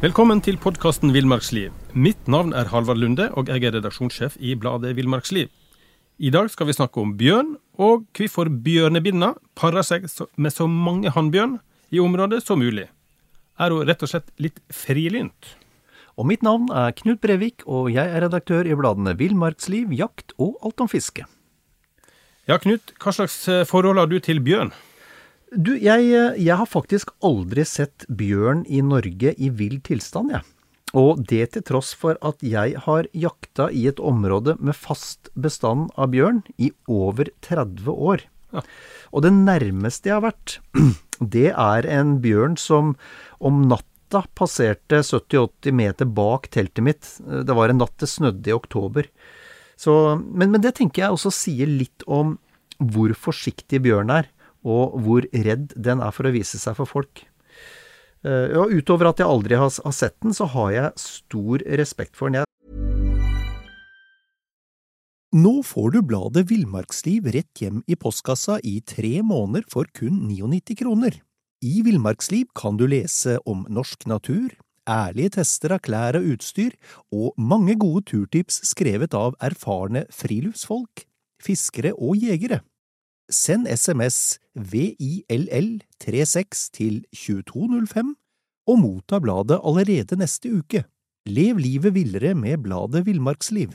Velkommen til podkasten Villmarksliv. Mitt navn er Halvard Lunde, og jeg er redaksjonssjef i bladet Villmarksliv. I dag skal vi snakke om bjørn, og hvorfor bjørnebinna parer seg med så mange hannbjørn i området som mulig. Er hun rett og slett litt frilynt? Og mitt navn er Knut Brevik, og jeg er redaktør i bladene Villmarksliv, Jakt og Alt om fiske. Ja, Knut, hva slags eh, forhold har du til bjørn? Du, jeg, jeg, har faktisk aldri sett bjørn i Norge i vill tilstand, jeg. Og det til tross for at jeg har jakta i et område med fast bestand av bjørn i over 30 år. Ja. Og det nærmeste jeg har vært, det er en bjørn som om natta passerte 70-80 meter bak teltet mitt. Det var en natt det snødde i oktober. Så, men, men det tenker jeg også sier litt om hvor forsiktig bjørn er og hvor redd den er for å vise seg for folk. Uh, og utover at jeg aldri har, har, sett den, så har jeg stor respekt for den. Jeg Nå får du bladet Villmarksliv rett hjem i postkassa i tre måneder for kun 99 kroner. I Villmarksliv kan du lese om norsk natur, ærlige tester av klær og utstyr, og mange gode turtips skrevet av erfarne friluftsfolk, fiskere og jegere. Send SMS VILL36 til 2205 og motta bladet allerede neste uke. Lev livet villere med bladet Villmarksliv.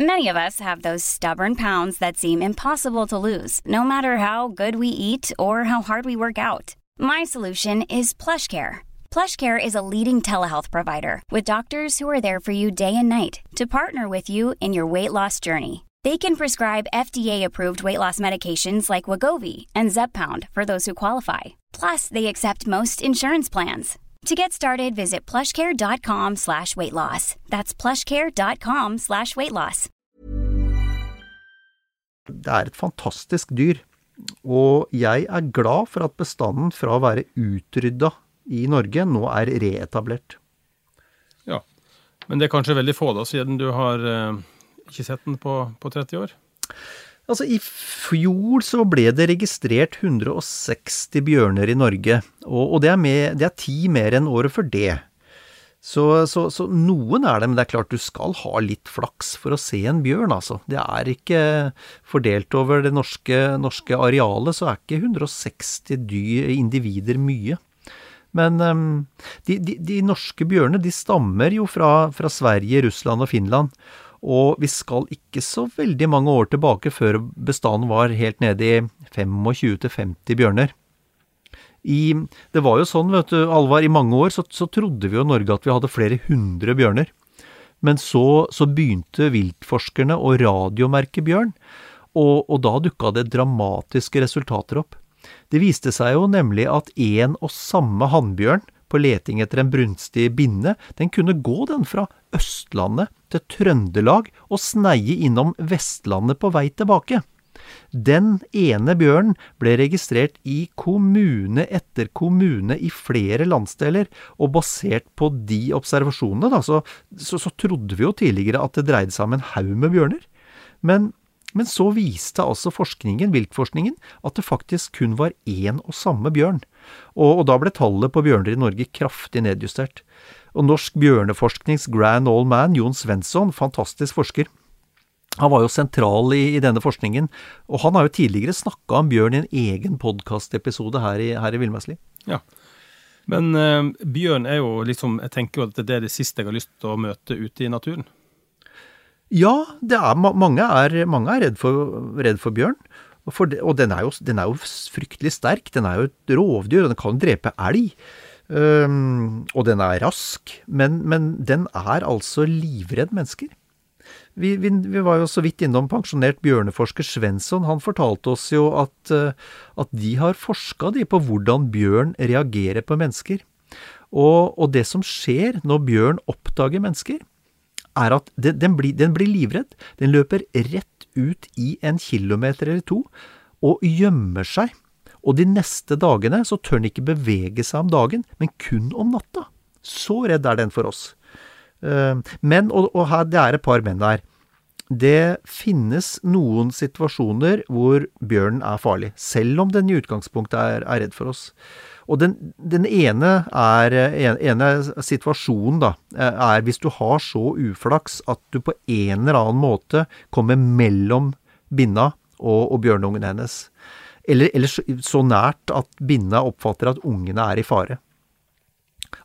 Many of us have those stubborn pounds that seem impossible to lose, no matter how good we eat or how hard we work out. My PlushCare. PlushCare is a leading telehealth provider with doctors who are there for you day and night to partner with you in your weight loss journey. They can prescribe FDA-approved weight loss medications like Wagovi and Zeppound for those who qualify. Plus, they accept most insurance plans. To get started, visit plushcare.com slash weight loss. That's plushcare.com slash weight loss. Det er et fantastisk dyr, og jeg er glad for at bestanden fra å være utrydda i Norge nå er reetablert. Ja, men det er kanskje veldig få da, siden du har... Uh ikke sett den på, på 30 år? Altså, I fjor så ble det registrert 160 bjørner i Norge, og, og det, er ti mer enn året før det. Så, så, så, noen er det, men det er klart du skal ha litt flaks for å se en bjørn, altså. Det er ikke fordelt over det norske, norske arealet, så er ikke 160 dyr, individer mye. Men um, de, de, de, norske bjørnene de stammer jo fra, fra Sverige, Russland og Finland. Og vi skal ikke så veldig mange år tilbake før bestanden var helt nede i 25-50 bjørner. I, det var jo sånn, vet du, Alvar, i mange år så, så trodde vi jo i Norge at vi hadde flere hundre bjørner. Men så, så begynte viltforskerne å radiomerke bjørn, og, og da dukka det dramatiske resultater opp. Det viste seg jo nemlig at én og samme hannbjørn på leting etter en brunstig binne, den kunne gå den fra Østlandet til Trøndelag og sneie innom Vestlandet på vei tilbake. Den ene bjørnen ble registrert i kommune etter kommune i flere landsdeler, og basert på de observasjonene, da, så, så, så trodde vi jo tidligere at det dreide seg om en haug med bjørner. Men, men så viste altså forskningen, viltforskningen, at det faktisk kun var én og samme bjørn. Og, og da ble tallet på bjørner i Norge kraftig nedjustert. Og Norsk bjørneforsknings grand old man, Jon Svensson, fantastisk forsker, han var jo sentral i, i, denne forskningen, og han har jo tidligere snakka om bjørn i en egen podkastepisode her i, her i Villmarksliv. Ja. Men eh, bjørn er jo liksom Jeg tenker jo at det er det siste jeg har lyst til å møte ute i naturen. Ja, er, mange, er, mange er redd for, redd for bjørn. Det, og den er, jo, den er, jo, fryktelig sterk. Den er jo et rovdyr, og den kan drepe elg. Um, og den er rask, men, men, den er altså livredd mennesker. Vi, vi, vi, var jo så vidt innom pensjonert bjørneforsker Svensson. Han fortalte oss jo at, uh, at de har forska på hvordan bjørn reagerer på mennesker. Og, og, det som skjer når bjørn oppdager mennesker, er at den, den, blir, den blir livredd. Den løper rett ut i en kilometer eller to og gjemmer seg. Og de neste dagene så tør den ikke bevege seg om dagen, men kun om natta. Så redd er den for oss. Eh, men, og, og her, det er et par menn der. Det finnes noen situasjoner hvor bjørnen er farlig, selv om den i utgangspunktet er, er redd for oss. Og den, den ene, er, en, ene situasjonen da, er hvis du har så uflaks at du på en eller annen måte kommer mellom binna og, og bjørnungen hennes. Eller, eller så, så nært at binna oppfatter at ungene er i fare.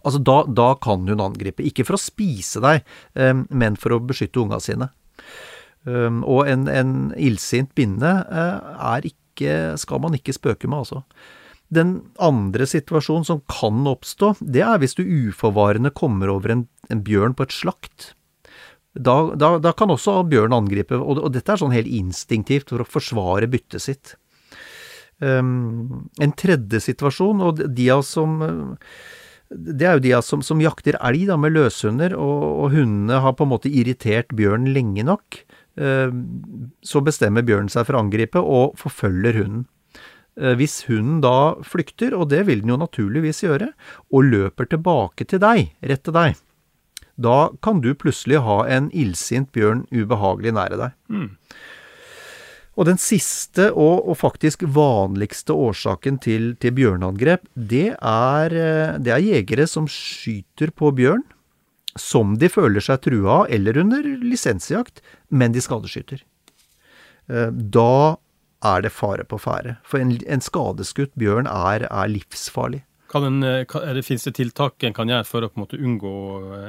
Altså da, da, kan hun angripe. Ikke for å spise deg, um, men for å beskytte unga sine. Um, og en, en illsint binne uh, er ikke, skal man ikke spøke med, altså. Den andre situasjonen som kan oppstå, det er hvis du uforvarende kommer over en, en bjørn på et slakt. Da, da, da kan også bjørn angripe, og, og, dette er sånn helt instinktivt for å forsvare byttet sitt. Um, en tredje situasjon, og de av oss som det er jo de som, som jakter elg da, med løshunder, og, og, hundene har på en måte irritert bjørnen lenge nok. Eh, så bestemmer bjørnen seg for å angripe, og forfølger hunden. Eh, hvis hunden da flykter, og det vil den jo naturligvis gjøre, og løper tilbake til deg, rett til deg, da kan du plutselig ha en illsint bjørn ubehagelig nære deg. Mm. Og den siste og, og faktisk vanligste årsaken til, til bjørneangrep, det er, eh, det er, jegere som skyter på bjørn som de føler seg trua av, eller under lisensjakt, men de skadeskyter. Eh, da er det fare på ferde. For en, en skadeskutt bjørn er, er livsfarlig. Kan en, eh, det, Finnes det tiltak en kan gjøre for å på en måte unngå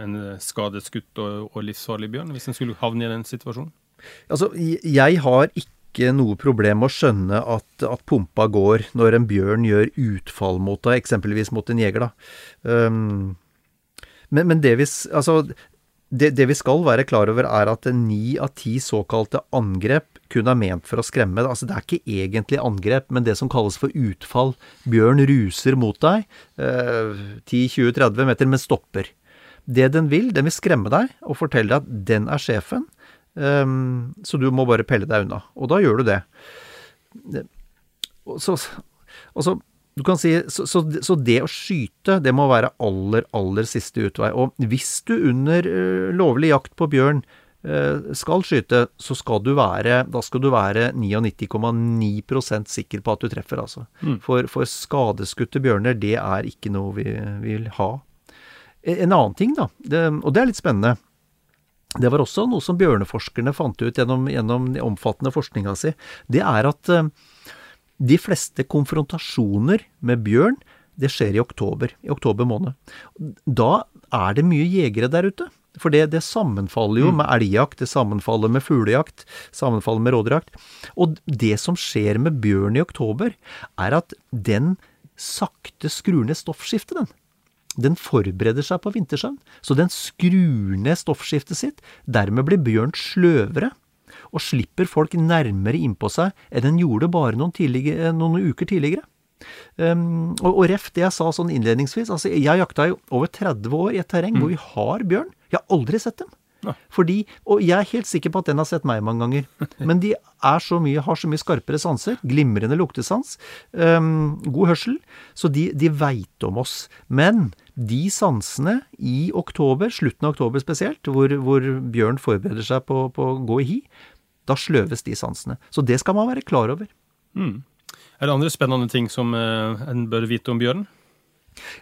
en skadeskutt og, og livsfarlig bjørn, hvis en skulle havne i den situasjonen? Altså, jeg har ikke ikke noe problem å skjønne at, at, pumpa går når en bjørn gjør utfall mot deg, eksempelvis mot en jeger. da. Um, men, men det, vi, altså, det, det, vi, skal være klar over, er at ni av ti såkalte angrep kun er ment for å skremme. Altså, det er ikke egentlig angrep, men det som kalles for utfall. Bjørn ruser mot deg uh, 10-20-30 meter, men stopper. Det den vil, den vil skremme deg og fortelle deg at den er sjefen. Um, så du må bare pelle deg unna. Og da gjør du det. Så, så du kan si, så, så, så, det å skyte, det må være aller, aller siste utvei. Og hvis du under uh, lovlig jakt på bjørn uh, skal skyte, så skal du være Da skal du være 99,9% sikker på at du treffer, altså. Mm. For, for skadeskutte bjørner, det er ikke noe vi vil ha. En annen ting, da, det, og det er litt spennende. Det var også noe som bjørneforskerne fant ut gjennom, gjennom omfattende forskninga si. Det er at uh, de fleste konfrontasjoner med bjørn, det skjer i oktober. I oktober måned. Da er det mye jegere der ute. For det, det sammenfaller jo mm. med elgjakt, det sammenfaller med fuglejakt, sammenfaller med rådyrjakt. Og det som skjer med bjørn i oktober, er at den sakte skrur ned stoffskiftet, den den forbereder seg på vintersøvn, så den skrur ned stoffskiftet sitt. Dermed blir bjørn sløvere, og slipper folk nærmere innpå seg enn den gjorde bare noen, noen uker tidligere. Um, og, og, ref det jeg sa sånn innledningsvis, altså jeg jakta jo over 30 år i et terreng mm. hvor vi har bjørn. Jeg har aldri sett dem. Ja. Fordi, og jeg er helt sikker på at den har sett meg mange ganger. Men de er så mye, har så mye skarpere sanser. Glimrende luktesans. Um, god hørsel. Så de, de veit om oss. Men de sansene i oktober, slutten av oktober spesielt, hvor, hvor bjørn forbereder seg på, på, å gå i hi, da sløves de sansene. Så det skal man være klar over. Mm. Er det andre spennende ting som eh, en bør vite om bjørn?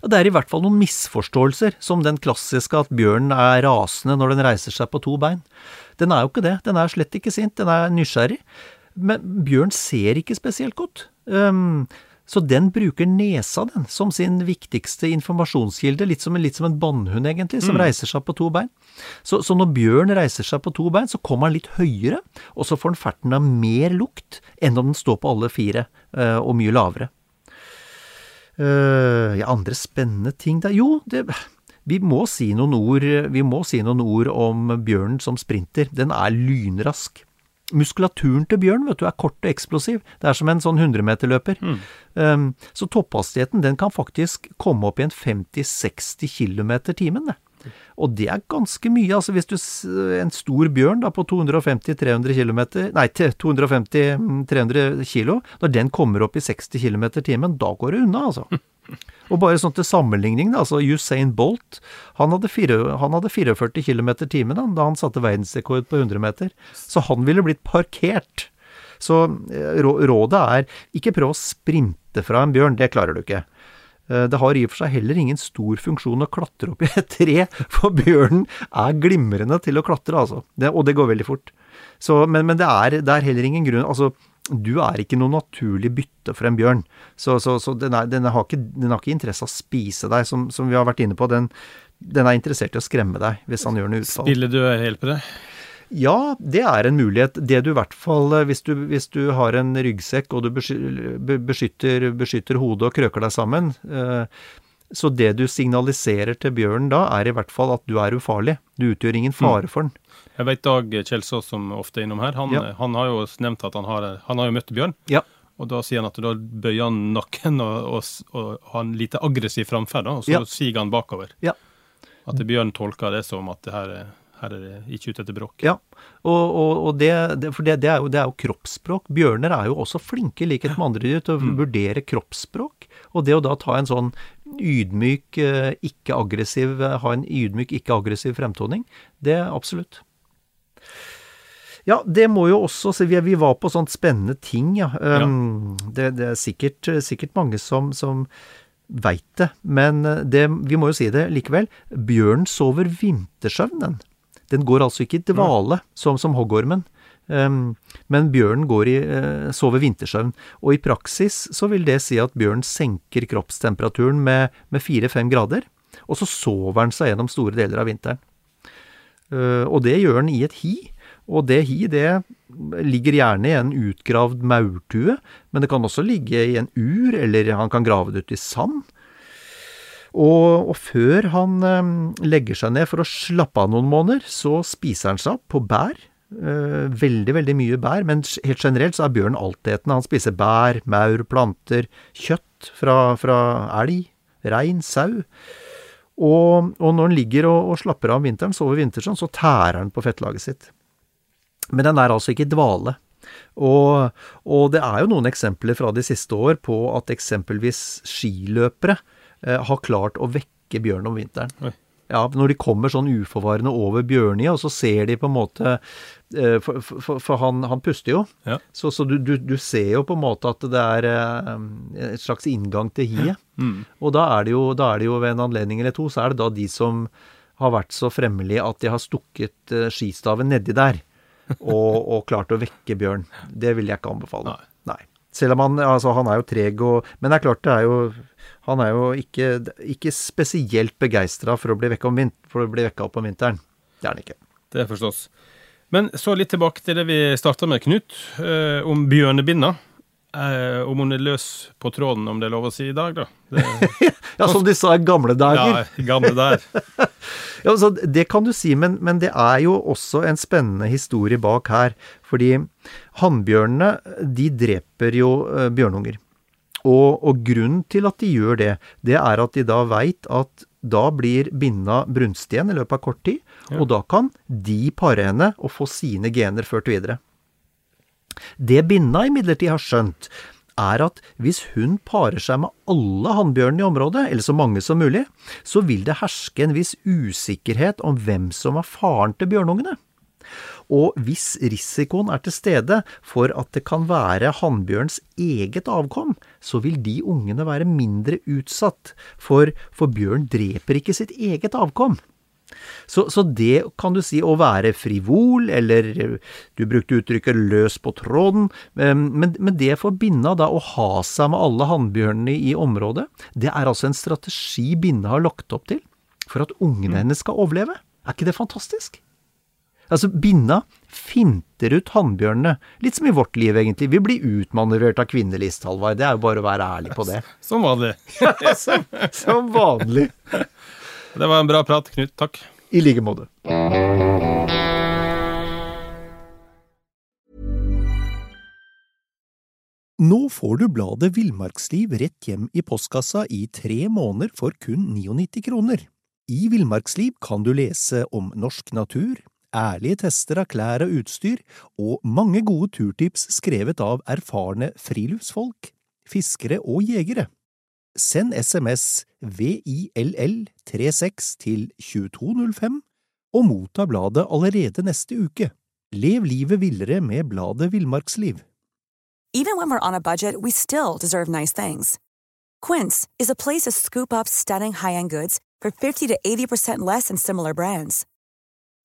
Ja, Det er i hvert fall noen misforståelser, som den klassiske at bjørnen er rasende når den reiser seg på to bein. Den er jo ikke det. Den er slett ikke sint, den er nysgjerrig. Men bjørn ser ikke spesielt godt. Um, så den bruker nesa, den, som sin viktigste informasjonskilde. Litt som, litt som en bannhund, egentlig, som mm. reiser seg på to bein. Så, så, når bjørn reiser seg på to bein, så kommer han litt høyere, og så får han ferten av mer lukt enn om den står på alle fire, uh, og mye lavere. Uh, ja, andre spennende ting da? Jo, det, vi, må si noen ord, vi må si noen ord om bjørnen som sprinter. Den er lynrask. Muskulaturen til bjørn vet du, er kort og eksplosiv. Det er som en sånn 100-meterløper. Mm. Um, så topphastigheten den kan faktisk komme opp i en 50-60 km timen. Det. Og det er ganske mye. altså Hvis du en stor bjørn da på 250-300 km, nei 250-300 kilo, når den kommer opp i 60 km timen, da går det unna, altså. Og bare sånn til sammenligning, da, altså Usain Bolt han hadde, fire, han hadde 44 km i timen da, da han satte verdensrekord på 100 meter. Så han ville blitt parkert. Så eh, rådet er ikke prøv å sprinte fra en bjørn, det klarer du ikke. Eh, det har i og for seg heller ingen stor funksjon å klatre opp i et tre, for bjørnen er glimrende til å klatre, altså. Det, og det går veldig fort. Så, men, men det, er, det, er, heller ingen grunn Altså, du er ikke noe naturlig bytte for en bjørn. Så, så, så den, er, den, har ikke, den, har ikke, interesse av å spise deg, som, som vi har vært inne på. Den, den, er interessert i å skremme deg, hvis han gjør noe utfall. Spilledød hjelper det? Ja, det er en mulighet. Det du i hvert fall eh, Hvis du, hvis du har en ryggsekk og du beskytter, beskytter hodet og krøker deg sammen eh, Så det du signaliserer til bjørnen da, er i hvert fall at du er ufarlig. Du utgjør ingen mm. fare for den. Jeg vet Dag Kjelsås, som ofte er innom her, han, ja. han, har jo nevnt at han har, han har jo møtt bjørn. Ja. Og da sier han at da bøyer han nakken og, og, og har en lite aggressiv framferd, og så ja. siger han bakover. Ja. At bjørn tolker det som at det her er her er det ikke ute etter bråk. Ja, og, og, og det, det, for det, det, er jo, det, er jo, kroppsspråk. Bjørner er jo også flinke, i likhet med andre dyr, til å mm. vurdere kroppsspråk. Og det å da ta en sånn ydmyk, eh, ikke-aggressiv Ha en ydmyk, ikke-aggressiv fremtoning, det er absolutt. Ja, det må jo også se, vi, var på sånt spennende ting, ja. Um, ja. Det, er sikkert, sikkert mange som, som veit det, men det, vi må jo si det likevel. Bjørnen sover vintersøvn, den. Går altså ikke i dvale, som, som hoggormen. Um, men bjørnen går i, uh, sover vintersøvn. Og i praksis så vil det si at bjørnen senker kroppstemperaturen med, med 4-5 grader. Og så sover den seg gjennom store deler av vinteren. Uh, og det gjør den i et hi. Og det hi, det ligger gjerne i en utgravd maurtue, men det kan også ligge i en ur, eller han kan grave det ut i sand. Og, og før han eh, legger seg ned for å slappe av noen måneder, så spiser han seg opp på bær. Eh, veldig, veldig mye bær, men helt generelt så er bjørn altetende. Han spiser bær, maur, planter, kjøtt fra, fra elg, rein, sau. Og, og, når han ligger og, og slapper av om vinteren, sover vintersøvn, så tærer han på fettlaget sitt. Men den er altså ikke i dvale. Og, og, det er jo noen eksempler fra de siste år på at eksempelvis skiløpere har klart å vekke bjørn om vinteren. Oi. Ja, Når de kommer sånn uforvarende over bjørnia, og så ser de på en måte eh, For, for, for han, han, puster jo. Ja. Så, så du, du, du, ser jo på en måte at det er eh, et slags inngang til hiet. Mm. Og da er, jo, da er, det jo, ved en anledning eller to, så er det da de som har vært så fremmelige at de har stukket eh, skistaven nedi der. Og, og, klart å vekke bjørn. Det vil jeg ikke anbefale. Nei. Nei. Selv om han, altså, han er jo treg og Men det er klart det er jo han er jo ikke, ikke spesielt begeistra for, å bli vekka opp om vinteren. Det er han ikke. Det forstås. Men så litt tilbake til det vi starta med, Knut, eh, om bjørnebinna. Eh, om hun er løs på tråden, om det er lov å si i dag, da. Det... ja, som de sa i gamle dager. Ja, gamle der. ja, så Det kan du si, men, men, det er jo også en spennende historie bak her. Fordi hannbjørnene, de dreper jo uh, bjørnunger. Og, og, grunnen til at de gjør det, det er at de da veit at da blir binna brunstig igjen i løpet av kort tid, ja. og da kan de pare henne og få sine gener ført videre. Det binna imidlertid har skjønt, er at hvis hun parer seg med alle hannbjørnene i området, eller så mange som mulig, så vil det herske en viss usikkerhet om hvem som er faren til bjørnungene. Og hvis risikoen er til stede for at det kan være hannbjørns eget avkom, så vil de ungene være mindre utsatt, for, for bjørn dreper ikke sitt eget avkom. Så, så, det kan du si å være frivol, eller du brukte uttrykket løs på tråden, men, men det for binna da å ha seg med alle hannbjørnene i området, det er altså en strategi binna har lagt opp til for at ungene mm. hennes skal overleve. Er ikke det fantastisk? Altså, binna finter ut hannbjørnene. Litt som i vårt liv, egentlig. Vi blir utmanøvrert av kvinnelist, Halvard. Det er jo bare å være ærlig på det. Som vanlig. som, som vanlig. Det var en bra prat, Knut. Takk. I like måte. Nå får du bladet Villmarksliv rett hjem i postkassa i tre måneder for kun 99 kroner. I Villmarksliv kan du lese om norsk natur, ærlige tester av klær og utstyr, og mange gode turtips skrevet av erfarne friluftsfolk, fiskere og jegere. Send SMS VILL36 til 2205 og motta bladet allerede neste uke. Lev livet villere med bladet Villmarksliv. Even when we're on a budget, we still deserve nice things. Quince is a place to scoop up stunning high-end goods for 50 to 80% less than similar brands.